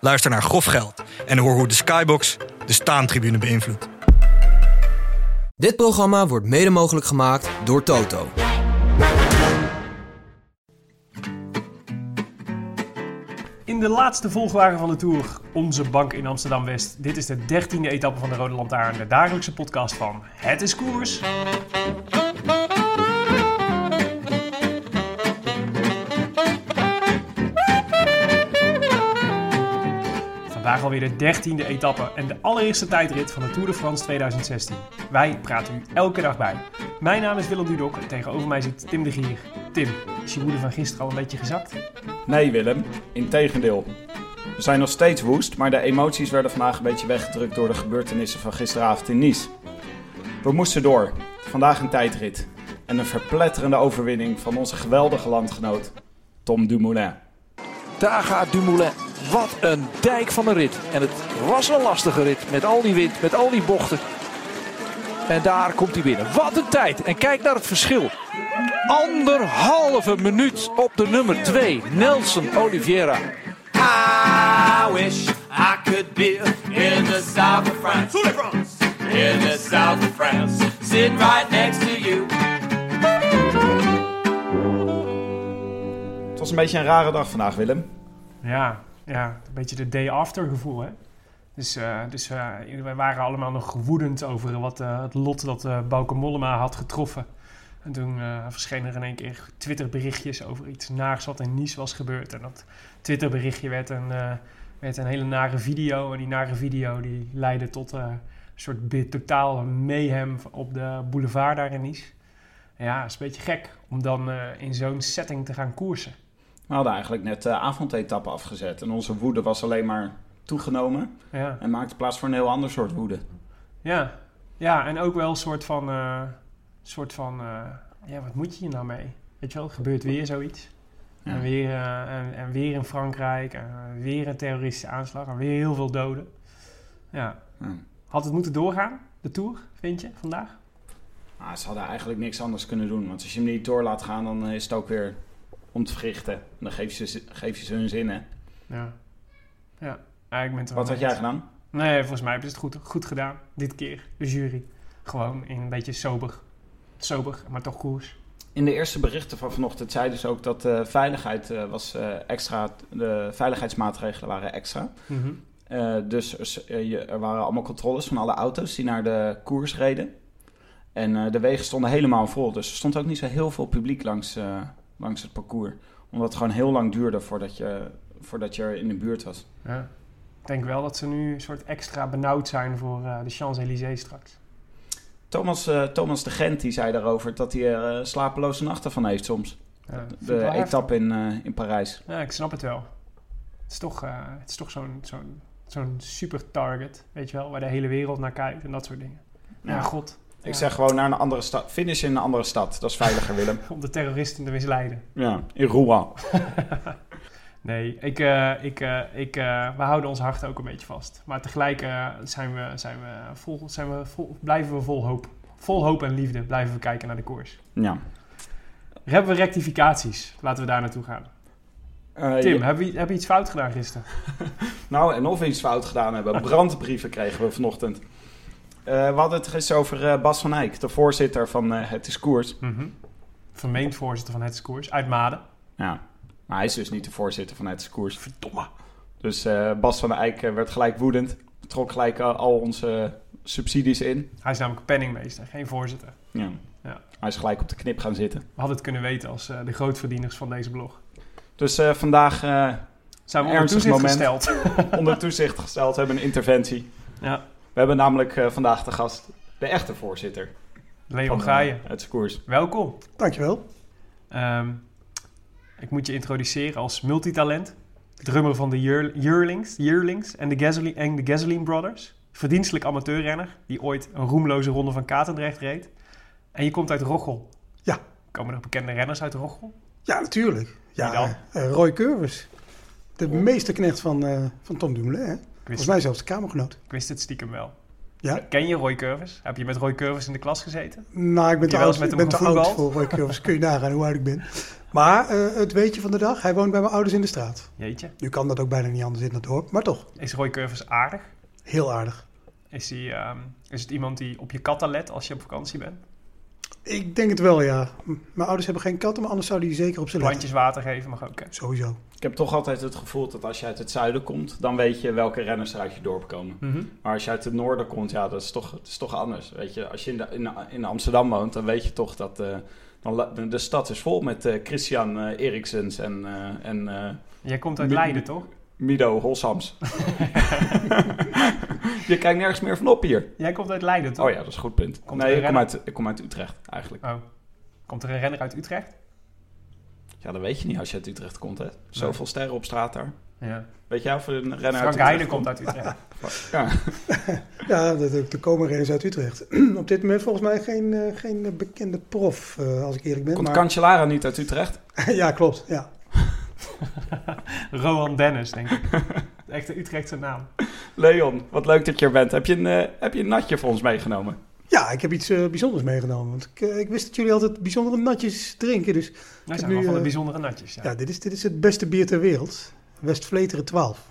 Luister naar Grof Geld en hoor hoe de Skybox de staantribune beïnvloedt. Dit programma wordt mede mogelijk gemaakt door Toto. In de laatste volgwagen van de Tour, onze bank in Amsterdam-West. Dit is de dertiende etappe van de Rode Lantaarn, de dagelijkse podcast van Het is Koers. Vandaag alweer de dertiende etappe en de allereerste tijdrit van de Tour de France 2016. Wij praten u elke dag bij. Mijn naam is Willem Dudok en tegenover mij zit Tim de Gier. Tim, is je woede van gisteren al een beetje gezakt? Nee, Willem. Integendeel. We zijn nog steeds woest, maar de emoties werden vandaag een beetje weggedrukt door de gebeurtenissen van gisteravond in Nice. We moesten door. Vandaag een tijdrit. En een verpletterende overwinning van onze geweldige landgenoot, Tom Dumoulin. Daar gaat Dumoulin. Wat een dijk van een rit. En het was een lastige rit met al die wind, met al die bochten. En daar komt hij binnen. Wat een tijd. En kijk naar het verschil. Anderhalve minuut op de nummer 2, Nelson Oliveira. I wish I could be in the south of France. In the south of France. Sitting right next to you. Het was een beetje een rare dag vandaag, Willem. Ja, ja, een beetje de day after gevoel, hè? Dus, eh, dus eh, wij waren allemaal nog woedend over wat, eh, het lot dat uh, Bauke Mollema had getroffen. En toen verschenen er in één keer Twitterberichtjes over iets naars wat in Nice was gebeurd. En dat Twitterberichtje werd een, werd een hele nare video. En die nare video die leidde tot een soort totaal mayhem op de boulevard daar in Nice. Ja, het is een beetje gek om dan in zo'n setting te gaan koersen. We hadden eigenlijk net de avondetappe afgezet. En onze woede was alleen maar toegenomen. Ja. En maakte plaats voor een heel ander soort woede. Ja, ja en ook wel een soort van, eh, soort van eh, ja, wat moet je hier nou mee? Weet je wel, er gebeurt weer zoiets. Ja. En, weer, eh, en, en weer in Frankrijk, en weer een terroristische aanslag, en weer heel veel doden. Ja. Ja. Had het moeten doorgaan, de Tour, vind je, vandaag? Ah, ze hadden eigenlijk niks anders kunnen doen. Want als je hem niet door laat gaan, dan is het ook weer om te verrichten. En dan geef je ze, geef je ze hun zin, hè. Ja. Ja, ja ik ben Wat had jij gedaan? Nee, volgens mij hebben ze het goed, goed gedaan, dit keer, de jury. Gewoon in een beetje sober. Sober, maar toch koers. In de eerste berichten van vanochtend zeiden ze ook dat de veiligheid eh, was eh, extra, de veiligheidsmaatregelen waren extra. Mhm. Eh, dus er, er waren allemaal controles van alle auto's die naar de koers reden. En eh, de wegen stonden helemaal vol. Dus er stond ook niet zo heel veel publiek langs, eh, langs het parcours. Omdat het gewoon heel lang duurde voordat je, voordat je er in de buurt was. Ja. Ik denk wel dat ze nu een soort extra benauwd zijn voor eh, de Champs-Élysées straks. Thomas, eh, Thomas de Gent die zei daarover dat hij er eh, slapeloze nachten van heeft soms. Ja, De etappe in, in Parijs. Ja, ik snap het wel. Het is toch, het is toch zo'n zo'n zo'n super target, weet je wel, waar de hele wereld naar kijkt en dat soort dingen. Ja, Ja. god. Ik zeg gewoon naar een andere stad. Finish in een andere stad. Dat is veiliger, Willem. Om de terroristen te misleiden. Ja, in Rouen. Nee, ik, eh, ik, eh, ik, eh, we houden ons hart ook een beetje vast. Maar tegelijk zijn we, zijn we vol, zijn we vol, blijven we vol hoop. Vol hoop en liefde blijven we kijken naar de koers. Ja. Hebben we rectificaties? Laten we daar naartoe gaan. Eh, Tim, je- hebben we, hebben we iets fout gedaan gisteren? Nou, en of we iets fout gedaan hebben. Brandbrieven kregen we vanochtend. Eh, we hadden het gisteren over eh, Bas van Eyck, de voorzitter van eh, Het is Koers. Mhm. Vermeend voorzitter van het koers uit Maden. Ja. Maar hij is dus niet de voorzitter van Het is Koers. Verdomme. Dus Bas van Eyck werd gelijk woedend. Trok gelijk al onze subsidies in. Hij is namelijk penningmeester, geen voorzitter. Ja. Ja. Hij is gelijk op de knip gaan zitten. We hadden het kunnen weten als de grootverdieners van deze blog. Dus vandaag eh, Zijn we onder toezicht moment. gesteld. onder toezicht gesteld. We hebben een interventie. ja, We hebben namelijk eh, vandaag de gast de echte voorzitter Leon Gaaien. eh, Het is Koers. Welkom. Dankjewel. Ehm, ik moet je introduceren als multitalent. drummer van de Year- Yearlings, Yearlings en de Gasoline, en de Gasoline Brothers. Verdienstelijk amateurrenner die ooit een roemloze ronde van Katendrecht reed. En je komt uit Rochel. Ja. Komen er bekende renners uit Rochel? Ja, natuurlijk. Ja, Wie dan? eh, Roy Curvers. De meesterknecht van, eh, van Tom Dumoulin. Volgens mij zelfs de kamergenoot. ik wist het stiekem wel. Ja? Ken je Roy Curvers? Heb je met Roy Curvers in de klas gezeten? Nou, ik ben te oud, met ik ben te oud voor Roy Curvers. Kun je nagaan hoe oud ik ben. Maar eh, het weetje van de dag, hij woont bij mijn ouders in de straat. Jeetje. Nu kan dat ook bijna niet anders in het dorp, maar toch. Is Roy Curvers aardig? Heel aardig. Is, hij, ehm, is het iemand die op je katten let als je op vakantie bent? Ik denk het wel, ja. Mijn ouders hebben geen katten, maar anders zouden die zeker op ze letten. Plantjes water geven mag ook. hè? Sowieso. Ik heb toch altijd het gevoel dat als je uit het zuiden komt, dan weet je welke renners er uit je dorp komen. Mhm. Maar als je uit het noorden komt, ja, dat is toch, het is toch anders. Weet je, als je in, de, in, in Amsterdam woont, dan weet je toch dat eh, dan, de, stad is vol met eh, Christian eh, Eriksens en, en Jij komt uit Mi- Leiden, toch? Mido Holsams. je kijkt nergens meer van op hier. Jij komt uit Leiden, toch? Oh ja, dat is een goed punt. Komt nee, ik kom, uit, ik kom uit Utrecht eigenlijk. Oh. Komt er een renner uit Utrecht? Ja, dat weet je niet als je uit Utrecht komt, hè. Zoveel sterren op straat daar. Ja. Weet jij of er een renner uit Frank Utrecht Heijnen komt uit Utrecht. Ja. Ja, de, de, de komen renners uit Utrecht. op dit moment volgens mij geen, eh, geen bekende prof, eh, als ik eerlijk ben. Komt maar... Cancellara niet uit Utrecht? ja, klopt. Ja. Rowan Dennis, denk ik. Echte Utrechtse naam. Leon, wat leuk dat je er bent. Heb je een, eh, heb je een natje voor ons meegenomen? Ja, ik heb iets eh, bijzonders meegenomen. Want ik, eh, ik wist dat jullie altijd bijzondere natjes drinken. Dus Wij zijn nu, wel van de eh, bijzondere natjes. Ja. ja, dit, is, dit is het beste bier ter wereld. West Vleteren 12.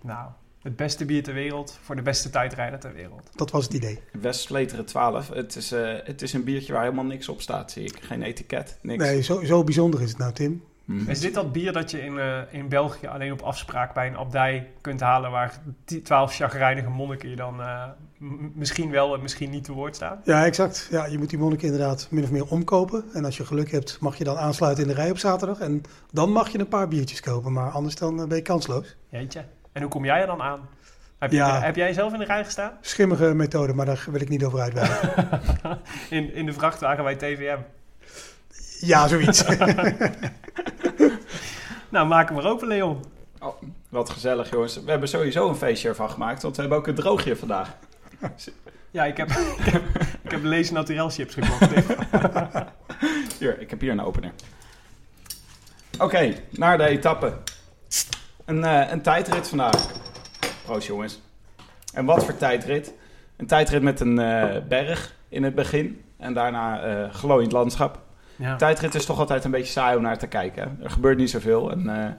Nou, het beste bier ter wereld voor de beste tijdrijder ter wereld. Dat was het idee. Westvleteren 12. Het is, eh, het is een biertje waar helemaal niks op staat, zie ik. Geen etiket, niks. Nee, zo, zo bijzonder is het nou, Tim. Hm. Is dit dat bier dat je in, eh, in België alleen op afspraak bij een abdij kunt halen... waar twaalf chagrijnige monniken je dan eh, misschien wel en misschien niet te woord staan? Ja, exact. Ja, je moet die monnik inderdaad min of meer omkopen. En als je geluk hebt, mag je dan aansluiten in de rij op zaterdag. En dan mag je een paar biertjes kopen. Maar anders dan eh, ben je kansloos. Jeetje. En hoe kom jij er dan aan? Heb, je, heb jij zelf in de rij gestaan? Schimmige methode, maar daar wil ik niet over uitweiden. In, in de vrachtwagen bij TVM? ja, zoiets. Nou, maak hem maar open, Leon. Oh, wat gezellig, jongens. We hebben sowieso een feestje ervan gemaakt, want we hebben ook een droogje vandaag. Ja, ik heb, ik heb, ik heb Lees Naturel chips gekocht. Hier, ik heb hier een opener. Oké, naar de etappe. Een, eh, een tijdrit vandaag. Proost, jongens. En wat voor tijdrit? Een tijdrit met een eh, berg in het begin en daarna eh glooiend landschap. Ja. Tijdrit is toch altijd een beetje saai om naar te kijken. Er gebeurt niet zoveel. En eh,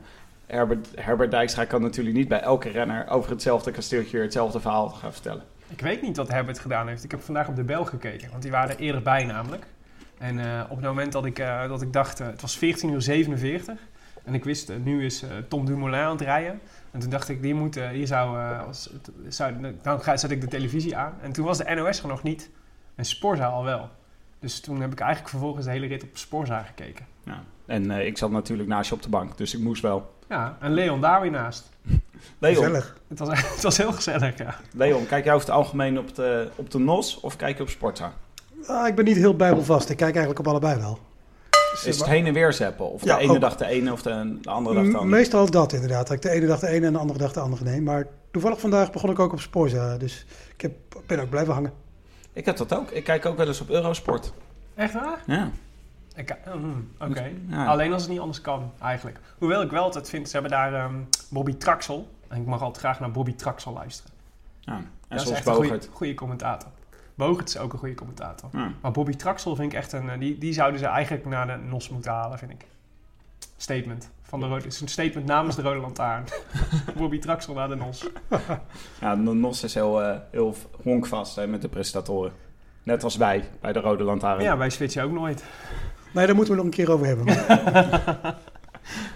Herbert, Herbert Dijkstra kan natuurlijk niet bij elke renner over hetzelfde kasteeltje weer hetzelfde verhaal gaan vertellen. Ik weet niet wat Herbert gedaan heeft. Ik heb vandaag op de bel gekeken, want die waren er eerder bij namelijk. En eh, op het moment dat ik, eh, dat ik dacht, het was 14 uur 47. En ik wist, nu is Tom Dumoulin aan het rijden. En toen dacht ik, die moet, hier zou, als, zou, dan ga- zet ik de televisie aan. En toen was de NOS er nog niet. En Sporza al wel. Dus toen heb ik eigenlijk vervolgens de hele rit op Sporza gekeken. Ja. En eh, ik zat natuurlijk naast je op de bank, dus ik moest wel. Ja, en Leon daar weer naast. Leon, Gezellig. Het was, het was heel gezellig, ja. Leon, kijk jij over het algemeen op de, op de NOS of kijk je op Sportza? Ah, ik ben niet heel bijbelvast. Ik kijk eigenlijk op allebei wel. Is het heen en weer zeppen? Of Ja, de ene ook. dag de ene of de, de andere dag de andere? Meestal dat inderdaad. Dat ik de ene dag de ene en de andere dag de andere neem. Maar toevallig vandaag begon ik ook op Sporza. Dus ik heb, ben ook blijven hangen. Ik heb dat ook. Ik kijk ook wel eens op Eurosport. Echt waar? Ja. Mm, Oké. Ja. Alleen als het niet anders kan, eigenlijk. Hoewel ik wel altijd vind, ze hebben daar ehm, Bobby Traxel. En ik mag altijd graag naar Bobby Traxel luisteren. ja. En dat is zoals echt een goede, commentator. Bogert is ook een goede commentator. Ja. Maar Bobby Traxel vind ik echt een... eh, Die, die zouden ze eigenlijk naar de NOS moeten halen, vind ik. Statement. Van de rode, het is een statement namens de Rode Lantaarn. Bobby Traxel naar de NOS. Ja, de NOS is heel, eh, heel honkvast hè, met de presentatoren. Net als wij bij de Rode Lantaarn. Ja, wij switchen ook nooit. Nee, daar moeten we nog een keer over hebben.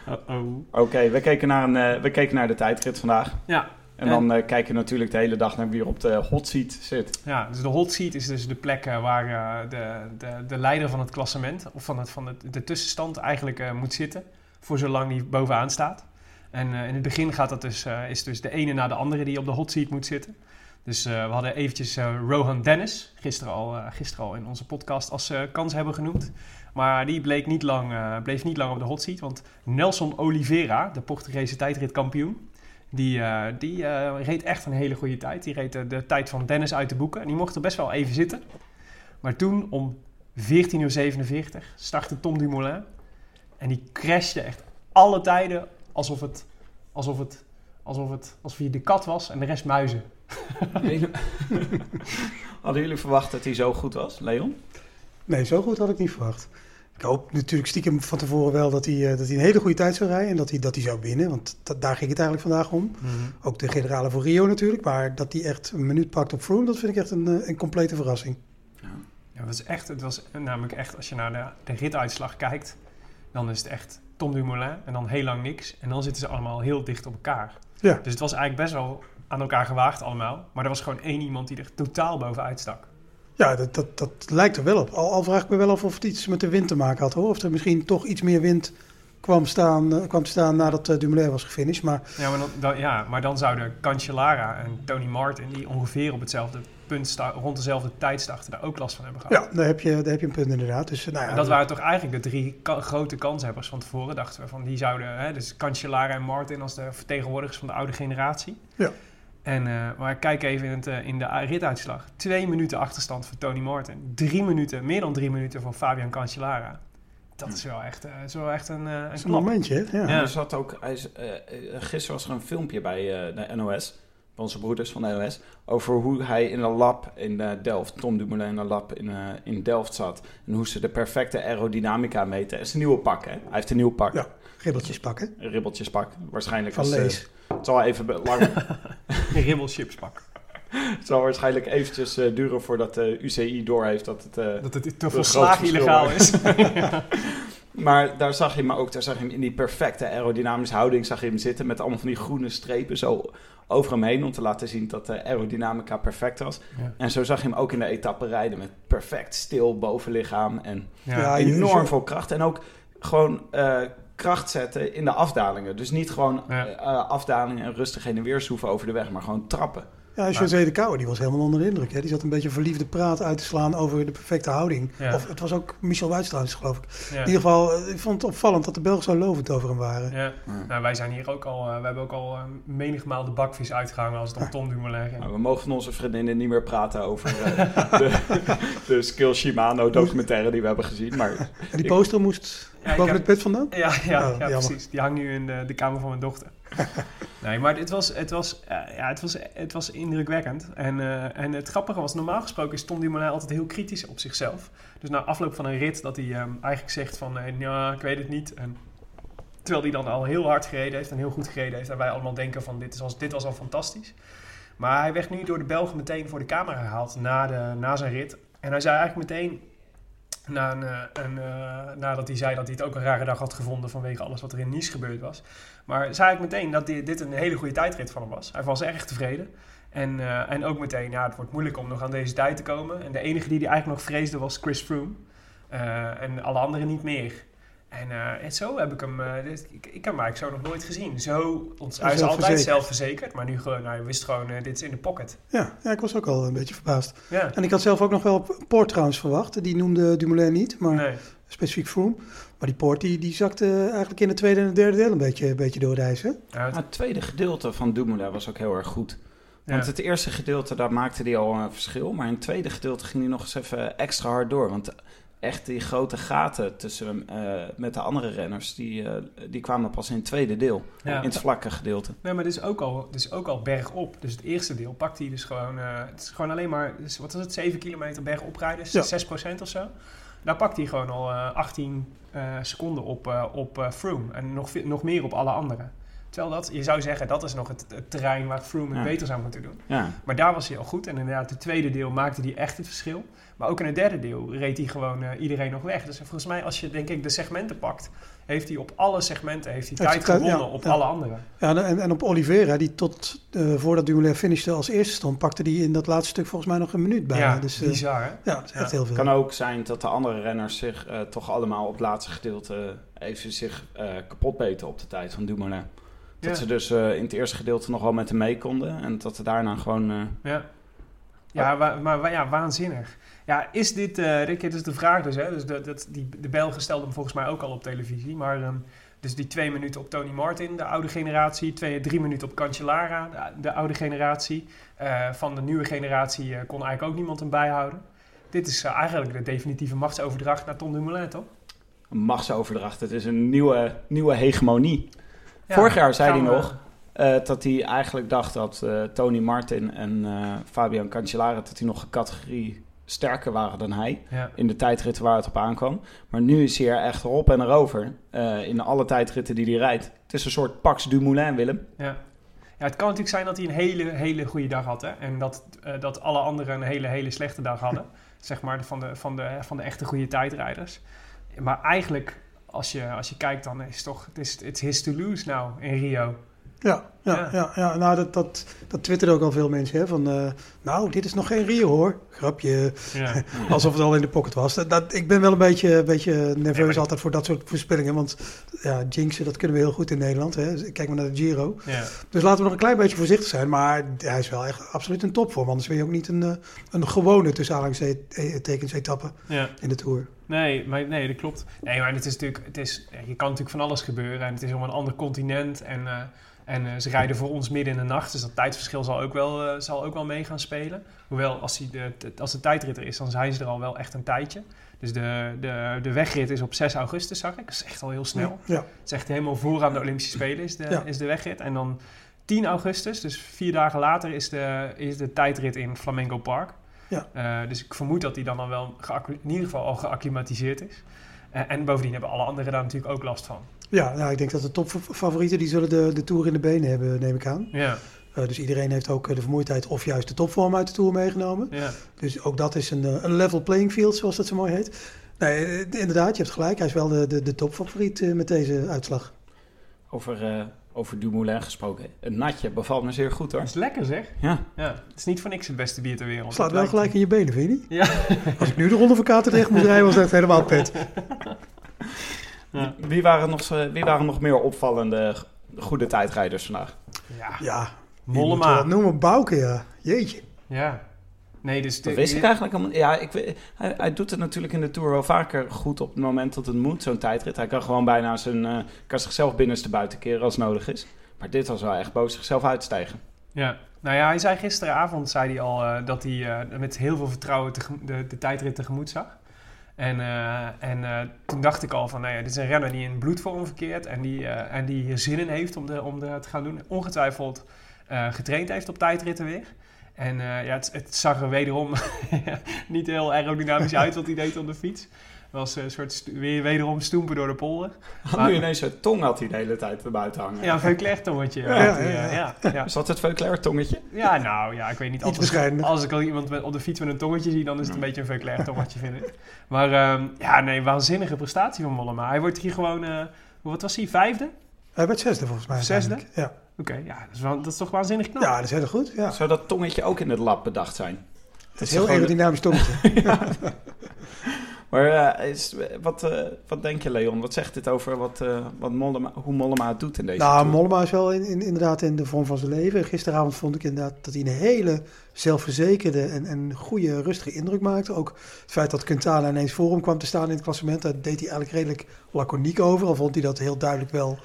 Uh-oh. Oké, we, keken naar een, eh, we keken naar de tijdrit vandaag. Ja, En dan eh, kijken we natuurlijk de hele dag naar wie er op de hot seat zit. Ja, dus de hot seat is dus de plek waar eh, de, de, de leider van het klassement, of van, het, van het, de tussenstand eigenlijk eh, moet zitten, voor zolang die bovenaan staat. En eh, in het begin gaat dat dus, eh, is dus de ene na de andere die op de hot seat moet zitten. Dus eh, we hadden eventjes Rohan Dennis, gisteren al, gisteren al in onze podcast, als kans hebben genoemd. Maar die bleek niet lang, bleef niet lang op de hot seat. Want Nelson Oliveira, de Portugese tijdritkampioen, die, die reed echt een hele goede tijd. Die reed de tijd van Dennis uit de boeken. En die mocht er best wel even zitten. Maar toen om 14.47 uur startte Tom Dumoulin. En die crashte echt alle tijden alsof het, alsof het, alsof het, alsof hij de kat was en de rest muizen. Hadden jullie verwacht dat hij zo goed was, Leon? Nee, zo goed had ik niet verwacht. Ik hoop natuurlijk stiekem van tevoren wel dat hij, eh, dat hij een hele goede tijd zou rijden en dat hij, dat hij zou winnen. Want da- daar ging het eigenlijk vandaag om. Ook de generale voor Rio natuurlijk. Maar dat hij echt een minuut pakt op Froome, dat vind ik echt een, eh, een complete verrassing. Ja, het was echt, het was namelijk echt, als je naar de, de rituitslag kijkt, dan is het echt Tom Dumoulin en dan heel lang niks. En dan zitten ze allemaal heel dicht op elkaar. Ja. Dus het was eigenlijk best wel aan elkaar gewaagd allemaal. Maar er was gewoon één iemand die er totaal bovenuit stak. Ja, dat, dat, dat lijkt er wel op. Al, al vraag ik me wel af of het iets met de wind te maken had. Hoor. Of er misschien toch iets meer wind kwam, staan, eh, kwam te staan nadat uh, Dumoulin was gefinished. Maar Ja maar, dan, dan- ja, maar dan zouden Cancellara en Tony Martin, die ongeveer op hetzelfde punt sta, rond dezelfde tijd starten, daar ook last van hebben gehad. ja, daar heb je, daar heb je een punt inderdaad. Dus, eh, nou ja, En dat waren toch eigenlijk de drie ka- grote kanshebbers van tevoren, dachten we. Van die zouden, hè, dus Cancellara en Martin als de vertegenwoordigers van de oude generatie. Ja. En, eh, maar kijk even in, het, eh, in de rituitslag. Twee minuten achterstand voor Tony Martin. Drie minuten, meer dan drie minuten voor Fabian Cancellara. Dat is wel echt, eh, is wel echt een, eh een een momentje. Ja. Ja. Er zat ook, hij is, eh, eh, gisteren was er een filmpje bij eh, de NOS, onze broeders van de NOS, over hoe hij in een lab in eh, Delft, Tom Dumoulin in een lab in, eh, in Delft zat. En hoe ze de perfecte aerodynamica meten. Het is een nieuwe pak, hè? Hij heeft een nieuw pak. Ja. Ribbeltjes pakken. Een ribbeltjespak. Waarschijnlijk Van als, eh, Lees. het zal even lang, Een ribbelchips pak. het zal waarschijnlijk eventjes eh, duren voordat de UCI doorheeft dat het... eh, Dat het te volslagen illegaal is. Maar daar zag je hem ook, daar zag je hem in die perfecte aerodynamische houding zag je hem zitten met allemaal van die groene strepen zo over hem heen om te laten zien dat de aerodynamica perfect was. Ja. En zo zag je hem ook in de etappe rijden met perfect stil bovenlichaam en Ja. Ja, je- enorm veel kracht. En ook gewoon eh, kracht zetten in de afdalingen. Dus niet gewoon Ja. eh, afdalingen en rustig heen en weer zoeven over de weg, maar gewoon trappen. Ja, José de Kouwer, die was helemaal onder de indruk. Hè? Die zat een beetje verliefde praat uit te slaan over de perfecte houding. Ja. Of het was ook Michel Wuits trouwens, geloof ik. Ja. In ieder geval, eh, ik vond het opvallend dat de Belgen zo lovend over hem waren. Ja. Nou, wij zijn hier ook al, eh, we hebben ook al eh, menigmaal de bakvis uitgehangen als het om Tom Dumoulin ging. Nou, we mogen van onze vriendinnen niet meer praten over de, de Skill Shimano documentaire die we hebben gezien. Maar En die poster moest boven heb- het bed vandaan? Ja, ja, Oh, ja precies. Die hangt nu in de, de kamer van mijn dochter. nee, maar het was, het, was, eh, ja, het, was, het was indrukwekkend. En, eh, en het grappige was, normaal gesproken is Tom Dumoulin altijd heel kritisch op zichzelf. Dus na afloop van een rit dat hij ehm, eigenlijk zegt van, eh, ja, ik weet het niet. En, terwijl hij dan al heel hard gereden heeft en heel goed gereden heeft. En wij allemaal denken van, dit, is al, dit was al fantastisch. Maar hij werd nu door de Belgen meteen voor de camera gehaald na, de, na zijn rit. En hij zei eigenlijk meteen, na een, een, nadat hij zei dat hij het ook een rare dag had gevonden vanwege alles wat er in Nice gebeurd was. Maar zei ik meteen dat di- dit een hele goede tijdrit van hem was. Hij was erg tevreden. En, eh, en ook meteen, ja, het wordt moeilijk om nog aan deze tijd te komen. En de enige die hij eigenlijk nog vreesde was Chris Froome. Eh, en alle anderen niet meer. En, eh, en zo heb ik hem, eh, dit- ik, ik heb hem eigenlijk zo nog nooit gezien. Zo, ons, hij is altijd Zelfverzekerd. maar nu gewoon, nou, hij wist gewoon, eh, dit is in de pocket. Ja, ja, ik was ook al een beetje verbaasd. Ja, En ik had zelf ook nog wel Poort trouwens verwacht. Die noemde Dumoulin niet, maar nee. specifiek Froome. Maar die Poort die, die zakte eigenlijk in het tweede en het derde deel een beetje, een beetje door de ijs. Hè? Ja, het- tweede gedeelte van Dumoulin was ook heel erg goed. Want ja. het eerste gedeelte, daar maakte hij al een verschil. Maar in het tweede gedeelte ging hij nog eens even extra hard door. Want echt die grote gaten tussen eh, met de andere renners, die, eh, die kwamen pas in het tweede deel. Ja. In het vlakke gedeelte. Nee, maar dit is ook al, dit is ook al bergop. Dus het eerste deel pakt hij dus gewoon... eh, het is gewoon alleen maar... Dus wat is het? 7 kilometer bergop rijden? Ja. 6% of zo. Daar pakt hij gewoon al eh, 18 eh, seconden op, op Froome. En nog, nog meer op alle anderen. Terwijl dat, je zou zeggen, dat is nog het, het terrein waar Froome het Ja. beter zou moeten doen. Ja. Maar daar was hij al goed. En inderdaad, het tweede deel maakte hij echt het verschil. Maar ook in het derde deel reed hij gewoon eh, iedereen nog weg. Dus volgens mij, als je denk ik de segmenten pakt... heeft hij op alle segmenten heeft hij tijd gewonnen ja, op ja. alle anderen. Ja, en, en op Oliveira, die tot eh, voordat Dumoulin finishte als eerste stond, pakte die in dat laatste stuk volgens mij nog een minuut bijna. ja, dus eh, bizar hè? ja, dat is echt heel veel. kan ook zijn dat de andere renners zich eh, toch allemaal op het laatste gedeelte even zich eh, kapot beten op de tijd van Dumoulin. Ja. Dat ze dus eh, in het eerste gedeelte nog wel met hem mee konden. En dat ze daarna gewoon... eh, Ja, ja wa- maar wa- ja, waanzinnig. Ja, is dit, eh Rick, dit is de vraag dus, hè? Dus dat, die, de Belgen stelden hem volgens mij ook al op televisie, maar ehm, dus die twee minuten op Tony Martin, de oude generatie, twee, drie minuten op Cancellara, de, de oude generatie. Eh, van de nieuwe generatie eh, kon eigenlijk ook niemand hem bijhouden. Dit is eigenlijk de definitieve machtsoverdracht naar Tom Dumoulin, toch? een machtsoverdracht. Het is een nieuwe, nieuwe hegemonie. Ja, Vorig jaar zei hij nog eh, dat hij eigenlijk dacht dat eh, Tony Martin en eh, Fabian Cancellara... dat die nog een categorie sterker waren dan hij Ja, in de tijdritten waar het op aankwam. Maar nu is hij er echt erop en erover in alle tijdritten die hij rijdt. Het is een soort Pax Dumoulin, Willem. ja. Ja, het kan natuurlijk zijn dat hij een hele, hele goede dag had. Hè? En dat, dat alle anderen een hele, hele slechte dag hadden. zeg maar van de, van, de, van de echte goede tijdrijders. Maar eigenlijk, als je, als je kijkt, dan is het toch... Het is it's his to lose nou in Rio. Ja, ja, Ja. ja. ja, nou dat, dat, dat twitterden ook al veel mensen. Hè, van, eh, nou, dit is nog geen Rio hoor. Grapje, Ja, alsof het al in de pocket was. Dat, dat- ik ben wel een beetje, een beetje nerveus altijd voor dat soort voorspellingen. Want ja, jinxen, dat kunnen we heel goed in Nederland. Hè. Kijk maar naar de Giro. ja. Dus laten we nog een klein beetje voorzichtig zijn. Maar hij is wel echt absoluut een topvorm. Anders ben je ook niet een, eh, een gewone tussen aanhalingstekens etappe in de Tour. Nee, maar, nee, dat klopt. Nee, maar het is natuurlijk, het is, je kan natuurlijk van alles gebeuren. En het is om een ander continent. En, eh, en eh, ze rijden voor ons midden in de nacht. Dus dat tijdverschil zal ook wel, eh, zal ook wel mee gaan spelen. Hoewel, als, die de, de- als de tijdrit er is, dan zijn ze er al wel echt een tijdje. Dus de, de, de wegrit is op 6 augustus, zag ik. Dat is echt al heel snel. Ja, Het is echt helemaal voor aan de Olympische Spelen is de, Ja. is de wegrit. En dan 10 augustus, dus vier dagen later, is de, is de tijdrit in Flamengo Park. Ja. Eh, dus ik vermoed dat die dan, dan wel in ieder geval al geacclimatiseerd is. En bovendien hebben alle anderen daar natuurlijk ook last van. ja nou, ik denk dat de topfavorieten die zullen de, de Tour in de benen hebben, neem ik aan. Ja, Eh, dus iedereen heeft ook eh, de vermoeidheid of juist de topvorm uit de Tour meegenomen. ja. Dus ook dat is een, eh, een level playing field, zoals dat zo mooi heet. Nee, inderdaad, je hebt gelijk. Hij is wel de, de, de topfavoriet eh, met deze uitslag. Over, eh, over Dumoulin gesproken. Een natje bevalt me zeer goed hoor. Dat is lekker zeg. Ja. Ja, het is niet voor niks het beste bier ter wereld. Slaat wel gelijk in je benen, vind je niet? Ja. Als ik nu de Ronde van Katendrecht moest rijden, was dat helemaal pet. Ja. Wie, waren nog, zo- wie waren nog meer opvallende goede tijdrijders vandaag? Ja, Ja, Mollema. Noem maar Bouke, ja. Jeetje. Ja. Nee, dus... Dat de- wist ik eigenlijk helemaal Ja, ik, hij, hij doet het natuurlijk in de Tour wel vaker goed op het moment dat het moet, zo'n tijdrit. Hij kan gewoon bijna zijn, eh, kan zichzelf binnenste buiten keren als nodig is. Maar dit was wel echt boos zichzelf uitstijgen. Ja, nou ja, hij zei gisteravond zei hij al eh, dat hij eh, met heel veel vertrouwen de, de tijdrit tegemoet zag. En, en toen dacht ik al van, nou ja, dit is een renner die in bloedvorm verkeert en die, eh, en die hier zin in heeft om, de, om de, te gaan doen. Ongetwijfeld getraind heeft op tijdritten weer. En eh, ja, het, het zag er wederom niet heel aerodynamisch uit wat hij deed op de fiets. Het was een soort weer, wederom stoempen door de polder. Had Maar- nu ineens zijn tong had hij de hele tijd erbuiten hangen. Ja, een Veuclair tongetje. Ja, had ja, hij, ja. eh, ja, ja. Is dat het Veuclair tongetje? Ja, nou ja, ik weet niet. Iets Als, ik al iemand met, op de fiets met een tongetje zie, dan is het een beetje een Veuclair tongetje, vind ik. Maar ehm, ja, nee, waanzinnige prestatie van Mollema. Hij wordt hier gewoon, eh, wat was hij, vijfde? Hij werd zesde volgens mij. Zesde? Ja. Oké, ja, dat is, wel, dat is toch waanzinnig knap? ja, dat is heel goed. Ja. Zou dat tongetje ook in het lab bedacht zijn? Het is is heel gewoon- aerodynamisch tongetje. Maar eh, is, wat, eh, wat denk je, Leon? Wat zegt dit over wat, eh, wat Mollema, hoe Mollema het doet in deze Nou, Tour? Mollema is wel in, in- inderdaad in de vorm van zijn leven. Gisteravond vond ik inderdaad dat hij een hele zelfverzekerde en, en goede, rustige indruk maakte. Ook het feit dat Quintana ineens voor hem kwam te staan in het klassement, daar deed hij eigenlijk redelijk laconiek over. Al vond hij dat heel duidelijk wel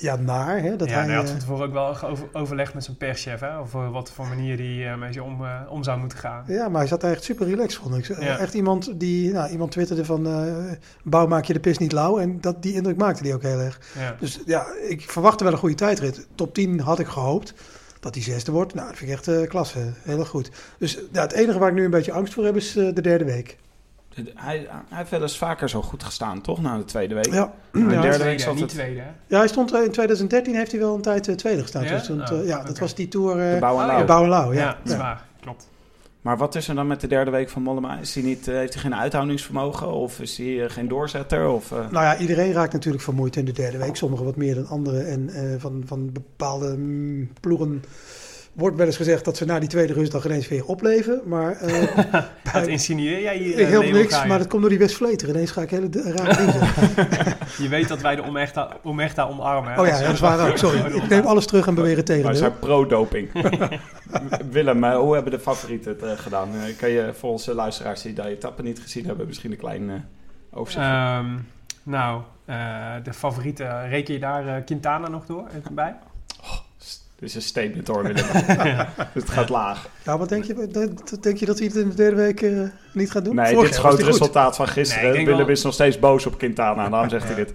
ja, naar. Hè, dat ja, hij, hij had eh, van tevoren ook wel geover- overlegd met zijn perschef, hè, over wat voor manier hij eh, mee zo om, eh, om zou moeten gaan. ja, maar hij zat echt super relaxed, vond ik. Ja. Echt iemand die, nou, iemand twitterde van, bouw maak je de pis niet lauw. En dat, die indruk maakte hij ook heel erg. Ja. Dus ja, ik verwachtte wel een goede tijdrit. Top 10 had ik gehoopt. Dat die zesde wordt, nou, dat vind ik echt klasse. Heel erg goed. Dus ja, het enige waar ik nu een beetje angst voor heb, is de derde week. Hij, hij heeft wel eens vaker zo goed gestaan, toch? Na de tweede week. Ja, de ja, derde Tweede, week zat niet het- tweede, ja hij stond eh, in 2013 heeft hij wel een tijd eh, tweede gestaan. Ja? Stond, eh, Oh, ja, dat was die Tour eh De Bouw en Oh, Lauw. ja. Bouw en Lauw. Ja, Ja, dat is ja. waar. Klopt. Maar wat is er dan met de derde week van Mollema? Is hij niet, heeft hij geen uithoudingsvermogen? Of is hij geen doorzetter? Of, eh, Nou ja, iedereen raakt natuurlijk vermoeid in de derde week. Sommigen wat meer dan anderen. En eh, van, van bepaalde mm, ploegen wordt wel eens gezegd dat ze na die tweede rustdag ineens weer opleven. Maar eh, Wat bij- insinueer jij hier? ik eh, help niks, maar dat komt door die West Vleter. Ineens ga ik hele rare dingen. Je weet dat wij de Omechta, Omechta omarmen. hè? Oh ja, dat is waar ook. Sorry, ik neem alles terug en beweer het Wij tegen. zijn pro-doping. Willem, eh, hoe hebben de favorieten het gedaan? Kan je voor onze luisteraars die de etappe niet gezien hebben, misschien een klein overzicht? Ehm, nou, eh, de favoriete, reken je daar eh, Quintana nog door bij? Dit is een statement hoor, Willem. Dus het gaat laag. Nou, wat denk je? Dat- Denk je dat hij het in de derde week eh, niet gaat doen? Nee, Vorig dit is gewoon het goed. resultaat van gisteren. Nee, Willem wel- is nog steeds boos op Quintana, daarom zegt hij dit.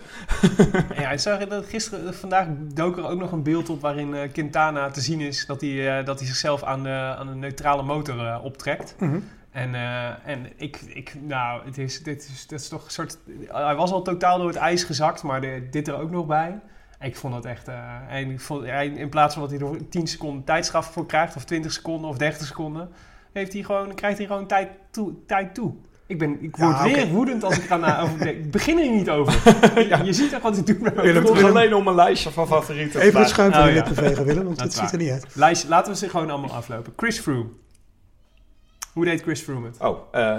Ja, ik zag dat gisteren, vandaag dook er ook nog een beeld op waarin eh, Quintana te zien is dat hij, eh, dat hij zichzelf aan de, aan de neutrale motor eh, optrekt. Mhm. En, eh, en ik, ik, nou, het is, dit, is, dit is toch een soort. Hij was al totaal door het ijs gezakt, maar de- dit er ook nog bij. Ik vond dat echt. eh, en ik vond, in plaats van dat hij er 10 seconden tijdstraf voor krijgt, of 20 seconden of 30 seconden, heeft hij gewoon, krijgt hij gewoon tijd toe. Tijd toe. Ik, ben, ik Ja, word weer woedend als ik ga na, over denk. Ik begin er niet over. je, je ziet toch wat ik doe. Willem, Het Willem- alleen om een lijstje van favorieten. Even het schuim van Oh, ja. vegen, Willem, want Dat het ziet er niet uit. Lijst, laten we ze gewoon allemaal aflopen. Chris Froome. Hoe deed Chris Froome het? Oh, eh,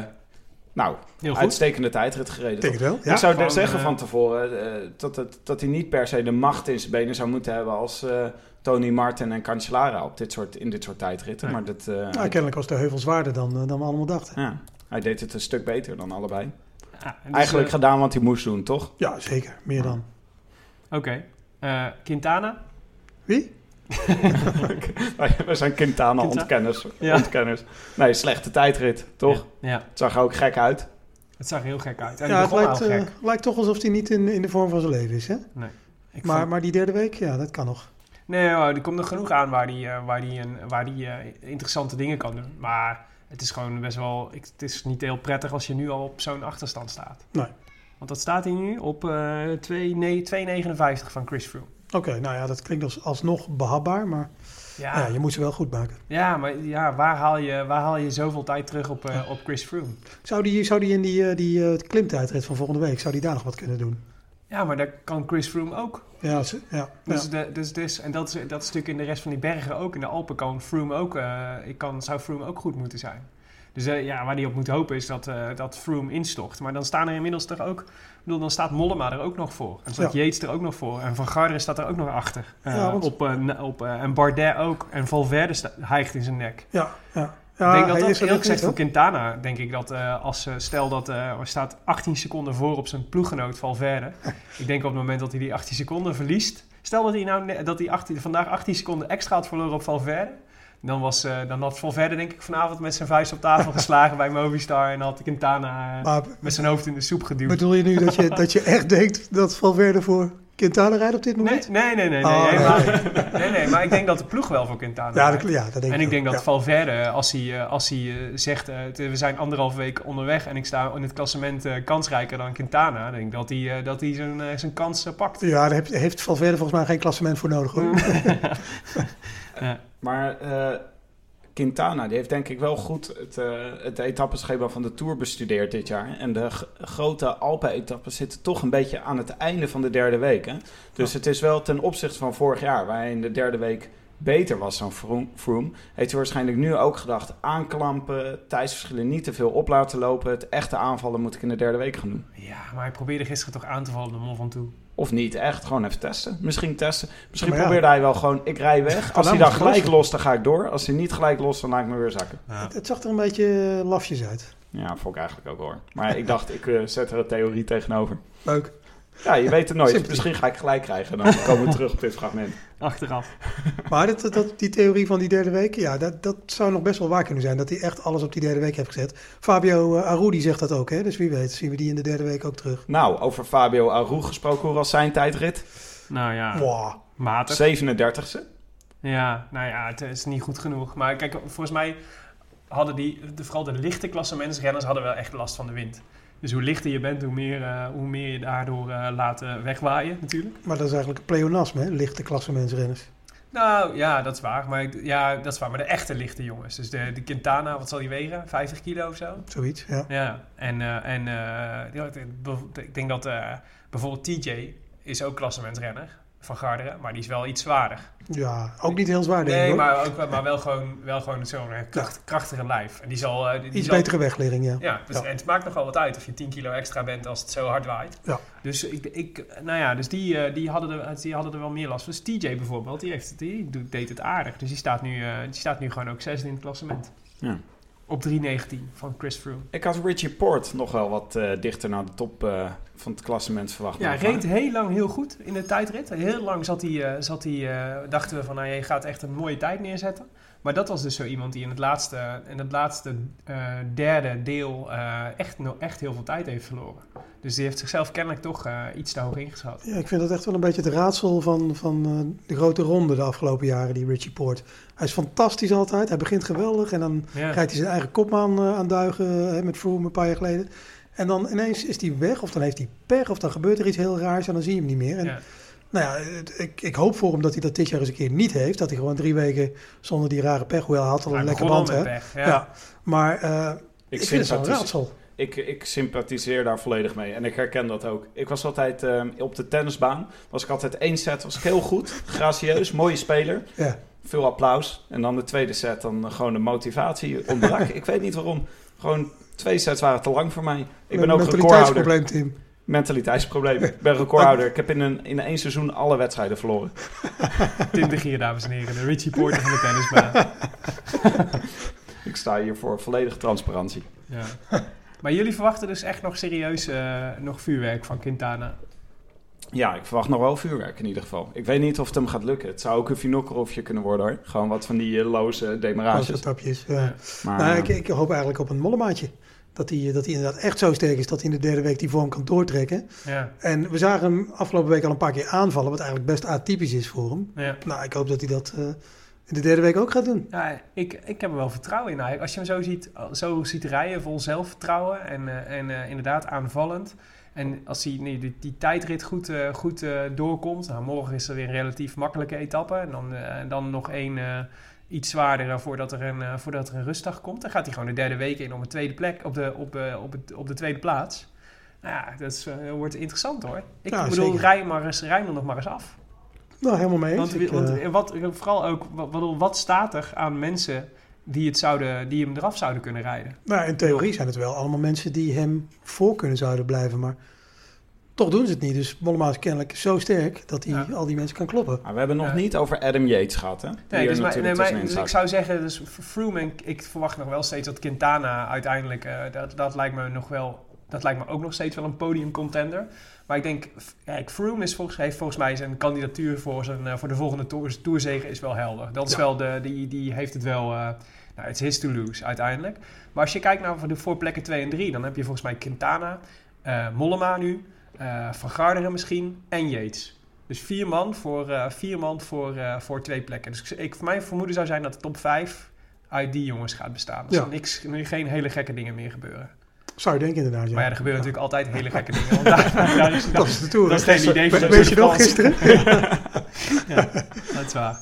nou, Heel goed. uitstekende tijdrit gereden. Denk wel. Ja. ik zou gewoon, zeggen eh, van tevoren eh, dat, het, dat hij niet per se de macht in zijn benen zou moeten hebben als eh, Tony Martin en Cancellara op dit soort, in dit soort tijdritten. Nee. Maar dat, eh, Nou, kennelijk was de heuvel zwaarder dan, dan we allemaal dachten. ja, hij deed het een stuk beter dan allebei. Ja, dus, Eigenlijk gedaan wat hij moest doen, toch? Ja, zeker. Meer dan. Oké. Eh, Quintana. Wie? We zijn Quintana Quinta- ontkenners. Ja. ontkenners. Nee, slechte tijdrit, toch? Ja, ja. Het zag er ook gek uit. het zag er heel gek uit. En Ja, het lijkt, eh, lijkt toch alsof hij niet in, in de vorm van zijn leven is. Hè? Ik Maar, vond- maar die derde week, ja, dat kan nog. Nee, hoor, er komt nog genoeg aan waar die, eh, waar die, een, waar die eh, interessante dingen kan doen. Maar het is gewoon best wel... Ik, het is niet heel prettig als je nu al op zo'n achterstand staat. Nee. Want dat staat hij nu op eh 2 nee, 2,59 van Chris Froome. Oké, nou ja, dat klinkt als, alsnog behapbaar, maar Ja, ja, je moet ze wel goed maken. ja maar ja, waar, haal je, waar haal je zoveel tijd terug op, eh, op Chris Froome? Zou die, zou die in die, eh, die eh, klimtijdrit van volgende week, zou die daar nog wat kunnen doen? Ja, maar dat kan Chris Froome ook. Ja, ja, Dus, de, dus, dus, en dat is, dat is natuurlijk in de rest van die bergen ook. In de Alpen kan Froome ook, ik kan, zou Froome ook goed moeten zijn. Dus eh, ja, waar hij op moet hopen is dat, eh dat Froome instort. Maar dan staan er inmiddels toch ook... Ik bedoel, dan staat Mollema er ook nog voor. En staat Ja. Yates er ook nog voor. En Van Garderen staat er ook nog achter. Eh, Ja, want- op, op, en Bardet ook. En Valverde hijgt in zijn nek. ja, ja. ik denk hij dat dat er eerlijk gezegd voor Quintana, denk ik dat als stel dat er staat 18 seconden voor op zijn ploeggenoot Valverde. ik denk op het moment dat hij die 18 seconden verliest. Stel dat hij, nou, dat hij 18, vandaag 18 seconden extra had verloren op Valverde. Dan, was, eh, dan had Valverde denk ik vanavond met zijn vuist op tafel geslagen bij Movistar. En had Quintana eh, Maar met zijn hoofd in de soep geduwd. bedoel je nu dat je, dat je echt denkt dat Valverde voor Quintana rijdt op dit moment? nee, nee, nee. Nee, Oh, nee. nee, nee, maar ik denk dat de ploeg wel voor Quintana Ja, dat, ja, dat denk En ik ik denk dat ja. Valverde, als hij, eh, als hij eh, zegt, eh, we zijn anderhalve week onderweg en ik sta in het klassement eh, kansrijker dan Quintana, denk ik dat hij, eh, dat hij zijn, eh, zijn kans eh, pakt. Ja, daar heeft, heeft Valverde volgens mij geen klassement voor nodig. Hoor. Ja. Maar eh, Quintana, die heeft denk ik wel goed het, eh het etappeschema van de Tour bestudeerd dit jaar. En de grote Alpen-etappes zitten toch een beetje aan het einde van de derde week. Hè? Dus het is wel ten opzichte van vorig jaar, waar hij in de derde week beter was dan Froome, Froome, heeft hij waarschijnlijk nu ook gedacht... aanklampen, tijdsverschillen niet te veel op laten lopen... het echte aanvallen moet ik in de derde week gaan doen. Ja, maar hij probeerde gisteren toch aan te vallen de Mont Ventoux. Of niet, echt gewoon even testen. Misschien testen. Misschien ja. probeerde hij wel gewoon, ik rij weg. Als hij dan gelijk lost, dan ga ik door. Als hij niet gelijk lost, dan laat ik me weer zakken. Het, het zag er een beetje eh, lafjes uit. Ja, vond ik eigenlijk ook hoor. Maar ik dacht, ik eh, zet er een theorie tegenover. Leuk. Ja, je weet het nooit. Sympathie. Misschien ga ik gelijk krijgen. Dan komen we terug op dit fragment. Achteraf. Maar dat, dat, die theorie van die derde week, ja, dat, dat zou nog best wel waar kunnen zijn. Dat hij echt alles op die derde week heeft gezet. Fabio uh, Arudi zegt dat ook, hè? dus wie weet zien we die in de derde week ook terug. Nou, over Fabio Aru gesproken, hoe was zijn tijdrit? Nou ja, Wow. matig. 37e. Ja, nou ja, het is niet goed genoeg. Maar kijk, volgens mij hadden die, de, vooral de lichte klassementsrenners hadden wel echt last van de wind. Dus hoe lichter je bent, hoe meer, eh, hoe meer je daardoor eh, laat eh, wegwaaien natuurlijk. Maar dat is eigenlijk een pleonasme, hè? lichte klassementsrenners. Nou ja, dat is waar. Maar, ik- ja, dat is waar. Maar de echte lichte jongens. Dus de, de Quintana, wat zal die wegen? 50 kilo of zo? Zoiets, ja. Ja. En, en ik denk- dat bijvoorbeeld TJ is ook klassementsrenner. Van Garderen, maar die is wel iets zwaarder. Ja, ook niet heel zwaar denk ik Nee, maar, ook, wel- maar wel gewoon, wel gewoon zo'n eh, kracht, krachtige lijf. En die zal... eh, die Iets zal- betere wegligging, ja. Ja, dus, Ja. En het maakt nogal wat uit of je 10 kilo extra bent als het zo hard waait. Ja. Dus, ik, ik, nou ja, dus die, eh, die, hadden er, die hadden er wel meer last van. Dus TJ bijvoorbeeld, die, heeft, die deed het aardig. Dus die staat nu, eh, die staat nu gewoon ook zesde in het klassement. Ja. Op 3.19 van Chris Froome. Ik had Richie Port nog wel wat eh, dichter naar de top eh, van het klassement verwacht. Ja, nog, reed heel lang heel goed in de tijdrit. Heel lang zat hij, eh, zat hij, eh, dachten we van, nou, je gaat echt een mooie tijd neerzetten. Maar dat was dus zo iemand die in het laatste, in het laatste eh, derde deel eh, echt, no- echt heel veel tijd heeft verloren. Dus die heeft zichzelf kennelijk toch eh, iets te hoog ingeschat. Ja, ik vind dat echt wel een beetje het raadsel van, van eh, de grote ronde de afgelopen jaren, die Richie Poort. Hij is fantastisch altijd. Hij begint geweldig en dan Ja. rijdt hij zijn eigen kopman eh, aan duigen hè, met Froome een paar jaar geleden. En dan ineens is hij weg of dan heeft hij pech of dan gebeurt er iets heel raars en dan zie je hem niet meer. En, Ja. Nou ja, ik, ik hoop voor hem dat hij dat dit jaar eens een keer niet heeft. Dat hij gewoon drie weken zonder die rare pech, hoewel hij had al een lekker band. Hè? pech, Ja. ja. Maar eh, ik, Ik, vind het sympathise- raadsel. ik, ik sympathiseer daar volledig mee. En ik herken dat ook. Ik was altijd eh, op de tennisbaan. Was ik altijd één set, was ik heel goed. Gracieus, mooie speler. Ja. Veel applaus. En dan de tweede set, dan gewoon de motivatie ontbrak. ik weet niet waarom. Gewoon twee sets waren te lang voor mij. Ik ben ook recordhouder. mentaliteitsprobleem, Tim. Mentaliteitsprobleem. Ik ben recordhouder. Ik heb in een, in één seizoen alle wedstrijden verloren. Tim de Gier, dames en heren. De Richie Porter van de tennisbaan. Ik sta hier voor volledige transparantie. Ja. Maar jullie verwachten dus echt nog serieus eh, nog vuurwerk van Quintana? Ja, ik verwacht nog wel vuurwerk in ieder geval. Ik weet niet of het hem gaat lukken. Het zou ook een Vinokorofje kunnen worden hoor. Gewoon wat van die eh, loze demarages. stapjes. Ja. Ja. Maar, Nou, eh, ik, ik hoop eigenlijk op een mollemaatje. Dat hij, dat hij inderdaad echt zo sterk is dat hij in de derde week die vorm kan doortrekken. Ja, En we zagen hem afgelopen week al een paar keer aanvallen, wat eigenlijk best atypisch is voor hem. ja. Nou, ik hoop dat hij dat eh, in de derde week ook gaat doen. Ja, ik, ik heb er wel vertrouwen in eigenlijk. Als je hem zo ziet, zo ziet rijden, vol zelfvertrouwen en, eh, en eh, inderdaad aanvallend. En als hij nee, die, die tijdrit goed, goed doorkomt, nou, morgen is er weer een relatief makkelijke etappe. En dan, dan nog één iets zwaardere voordat er, een, eh, voordat er een rustdag komt. Dan gaat hij gewoon de derde week in op een tweede plek, op de, op, eh, op, het, op de tweede plaats. Nou ja, dat is, eh, wordt interessant hoor. Ik Ja, bedoel, rij, maar eens, rij nog maar eens af. Nou, helemaal mee eens. Want, Ik, want wat, vooral ook, wat- wat staat er aan mensen die, het zouden, die hem eraf zouden kunnen rijden? nou, in theorie zijn het wel allemaal mensen die hem voor kunnen zouden blijven. Maar toch doen ze het niet. Dus Mollema is kennelijk zo sterk dat hij Ja. al die mensen kan kloppen. maar we hebben nog Ja. niet over Adam Yates gehad, hè? Nee, dus, maar, nee, maar, dus ik zou zeggen, dus Froome en ik verwacht nog wel steeds dat Quintana uiteindelijk, eh, dat, dat lijkt me nog wel, dat lijkt me ook nog steeds wel een podiumcontender. Maar ik denk, kijk, Froome is volgens, heeft volgens mij zijn kandidatuur voor, zijn, eh, voor de volgende tour, toerzegen is wel helder. Dat is Ja. wel de, die, die heeft het wel, eh nou, het is his to lose uiteindelijk. Maar als je kijkt naar voor de voor plekken 2 en 3, dan heb je volgens mij Quintana, eh, Mollema nu, eh, Van Garderen misschien en Yates. Dus vier man voor, eh, vier man voor, eh, voor twee plekken. Dus ik, voor mijn vermoeden zou zijn dat de top 5 uit die jongens gaat bestaan. Dus Ja. er niks, nu geen hele gekke dingen meer gebeuren. Zou je denken inderdaad, ja. Maar ja, er gebeuren natuurlijk altijd hele gekke dingen. Want daar, daar is, Dat is de Tour. dat is geen idee van Weet je nog gisteren? ja, dat is waar.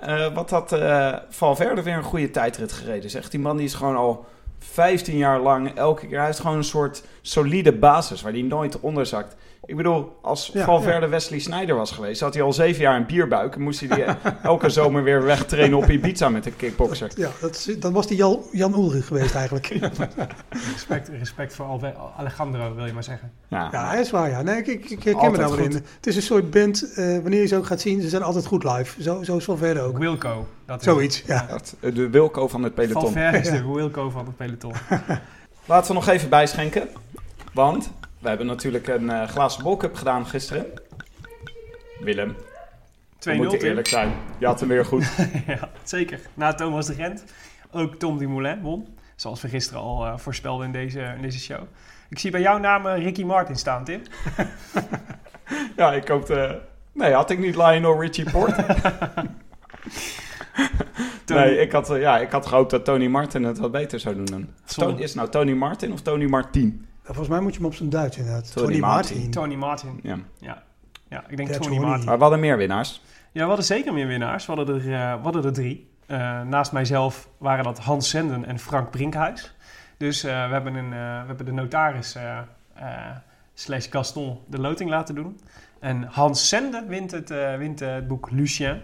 Eh, wat had eh, Valverde weer een goede tijdrit gereden. Zegt die man die is gewoon al 15 jaar lang elke keer. Hij heeft gewoon een soort solide basis waar hij nooit onder zakt. Ik bedoel, als Ja, Valverde Wesley Snyder was geweest, had hij al zeven jaar een bierbuik. En moest hij die elke zomer weer wegtrainen op Ibiza met een kickboxer. Ja, dat dan was die Jan, Jan Ulrich geweest eigenlijk. Ja, Respect, respect voor Alve- Alejandro, wil je maar zeggen. Ja, hij is waar, ja. Nee, ik, ik, ik herken me daar wel in. Het is een soort band, eh, wanneer je ze ook gaat zien, ze zijn altijd goed live. Zo, zo is Valverde ook. Wilco. Dat is Zoiets, ja. dat- de Wilco van het peloton. Valverde is de Wilco van het peloton. Laten we nog even bijschenken. Want we hebben natuurlijk een eh, glazen bolcup gedaan gisteren. Willem, 2-0 we moeten eerlijk zijn. Je had hem weer goed. ja, zeker. Na Thomas de Gent. Ook Tom Dumoulin won. Zoals we gisteren al eh, voorspelden in deze, in deze show. Ik zie bij jouw naam eh, Ricky Martin staan, Tim. Ja, ik hoopte... Nee, had ik niet Lionel Richie Port? Nee, ik had, ja, ik had gehoopt dat Tony Martin het wat beter zou doen. dan. Tony, is het nou Tony Martin of Tony Martin? Volgens mij moet je hem op zijn Duits inderdaad. Tony Tony, Martin. Martin. Tony Martin. Ja. Ja, ja ik denk Tony Tony. Martin. Maar we hadden meer winnaars. Ja, we hadden zeker meer winnaars. We hadden er, eh, we hadden er drie. Eh, naast mijzelf waren dat Hans Zenden en Frank Brinkhuis. Dus eh, we, hebben een, eh, we hebben de notaris eh, eh, slash Gaston de loting laten doen. En Hans Sende wint het, eh, wint, het boek Lucien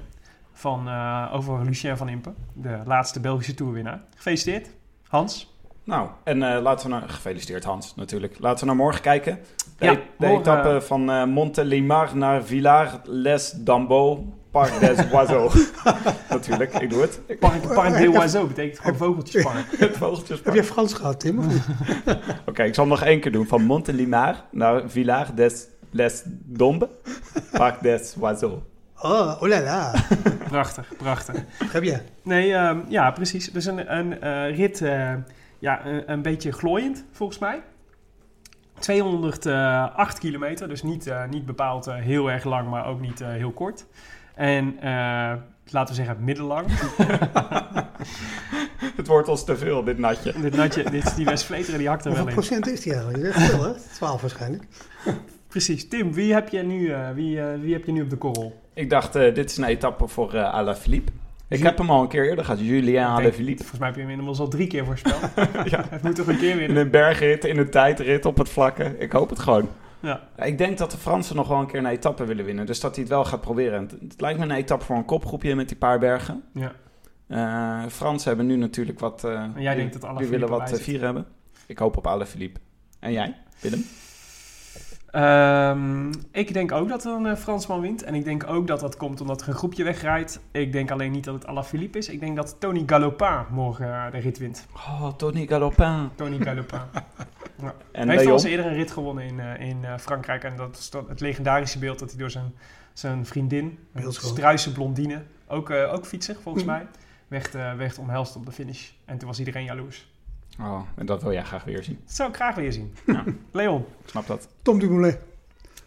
van, eh, over Lucien van Impe, de laatste Belgische toerwinnaar. Gefeliciteerd, Hans. Nou, en eh, laten we naar... Gefeliciteerd Hans, natuurlijk. Laten we naar morgen kijken. De, Ja, de morgen- etappe van eh Montelimar naar Villars-les-Dambeaux, Parc des Oiseaux. natuurlijk, ik doe het. Park des Oiseaux betekent gewoon vogeltjespark. het vogeltjes. Heb jij Frans gehad, Tim? Oké, ik zal hem nog één keer doen. Van Montelimar naar Villars des Les Dombes, Parc des Oiseaux. Oh, oh la la. Prachtig, prachtig. Heb je? Nee, ehm, ja, precies. Dus een, een eh, rit, eh, ja, een, een beetje glooiend volgens mij. 208 kilometer, dus niet, eh, niet bepaald eh, heel erg lang, maar ook niet eh, heel kort. En eh, laten we zeggen middellang. Het wordt ons te veel, dit natje. dit, natje, dit is die West Vleteren, die hakt er Hoeveel wel in. procent is die eigenlijk? Dat is veel, hè? 12 waarschijnlijk. Precies. Tim, wie heb je nu, eh, wie, eh, wie heb je nu op de korrel? Ik dacht, eh, dit is een etappe voor eh Alaphilippe. Ik heb hem al een keer eerder gehad, Julien Ik denk- Alaphilippe. Volgens mij heb je hem inmiddels al drie keer voorspeld. Ja. Hij moet toch een keer In winnen. een bergrit, in een tijdrit, op het vlakke. Ik hoop het gewoon. Ja. Ik denk dat de Fransen nog wel een keer een etappe willen winnen. Dus dat hij het wel gaat proberen. En Het, het lijkt me een etappe voor een kopgroepje met die paar bergen. Ja. Eh Fransen hebben nu natuurlijk wat... eh, En jij die- denkt dat Die Alaphilippe willen wat eh, vieren hebben. Ik hoop op Alaphilippe. En jij, Willem? Ehm, ik denk ook dat er een eh, Fransman wint. En ik denk ook dat dat komt omdat er een groepje wegrijdt. Ik denk alleen niet dat het Alaphilippe is. Ik denk dat Tony Galopin morgen eh, de rit wint. Oh, Tony Galopin. Tony Galopin. En hij heeft al eens eerder een rit gewonnen in, eh, in eh, Frankrijk. En dat is het legendarische beeld dat hij door zijn, zijn vriendin, een struise blondine, ook, eh, ook fietser volgens Mhm. mij, werd, eh, werd omhelst op de finish. En toen was iedereen jaloers. Oh, en dat wil jij graag weer zien. Dat zou ik graag weer zien. Ja. Leon. Ik snap dat. Tom Dumoulin.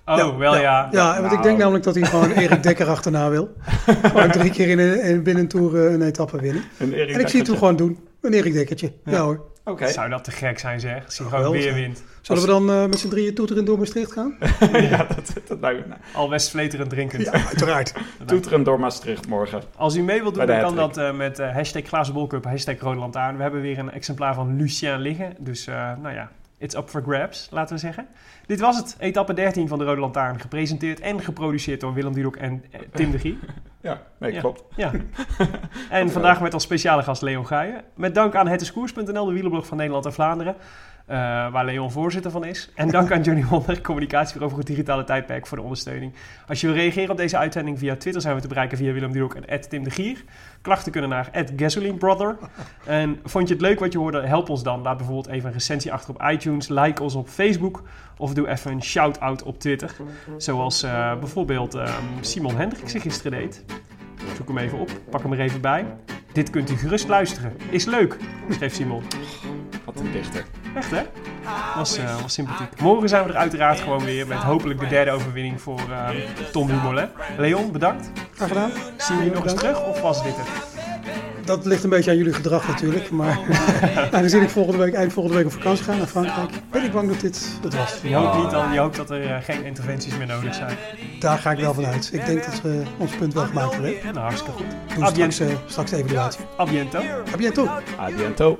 Oh, Ja, wel ja. Ja, want nou. ik denk namelijk dat hij gewoon Erik Dekker achterna wil. Gewoon drie keer in een, in binnen een tour eh, een etappe winnen. En, ik zie het hem gewoon doen. Een Erik Dekkertje. Ja, Ja. hoor. Oké. Zou dat te gek zijn zeg, als hij Zou gewoon weer wint. Zullen we dan eh, met z'n drieën toeteren door Maastricht gaan? ja, dat, dat lijkt me... nou, Al West-Vleteren drinkend. Ja, uiteraard. Toeteren door Maastricht morgen. Als u mee wilt doen, dan kan dat eh, met eh, hashtag glazenbolcup, hashtag rode lantaarn. We hebben weer een exemplaar van Lucien liggen. Dus eh, nou ja, it's up for grabs, laten we zeggen. Dit was het, etappe 13 van de Rode Lantaarn. Gepresenteerd en geproduceerd door Willem Dudok en eh, Tim de Gier. Ja, nee, Ja. klopt. Ja. En vandaag met als speciale gast Leon Gaaien. Met dank aan hetiskoers.nl, de wielerblog van Nederland en Vlaanderen. Eh, waar Leon voorzitter van is. En dank aan Johnny Wonder, communicatiebureau voor het digitale tijdperk, voor de ondersteuning. Als je wil reageren op deze uitzending via Twitter zijn we te bereiken via Willem en Tim de Gier. Klachten kunnen naar @gasolinebrother. En vond je het leuk wat je hoorde? Help ons dan. Laat bijvoorbeeld even een recensie achter op iTunes. Like ons op Facebook. Of doe even een shout-out op Twitter. Zoals eh, bijvoorbeeld ehm, Simon Hendriksen gisteren deed. Zoek hem even op. Pak hem er even bij. Dit kunt u gerust luisteren. Is leuk, schreef Simon. Wat een dichter. Echt hè? Was, eh, was sympathiek. Morgen zijn we er uiteraard gewoon weer met hopelijk de derde overwinning voor ehm, Tom Dumoulin. Leon, bedankt. Graag gedaan. Zien we je nog eens terug of was dit het? Dat ligt een beetje aan jullie gedrag natuurlijk. Maar aangezien ik volgende week, eind volgende week op vakantie ga naar Frankrijk, ben ik bang dat dit het was. Je hoopt, niet dan, je hoopt dat er eh, geen interventies meer nodig zijn. Daar ga ik wel van uit. Ik denk dat we ons punt wel gemaakt hebben. Nou, hartstikke goed. Doen straks, eh, straks de evaluatie. A biento. A biento.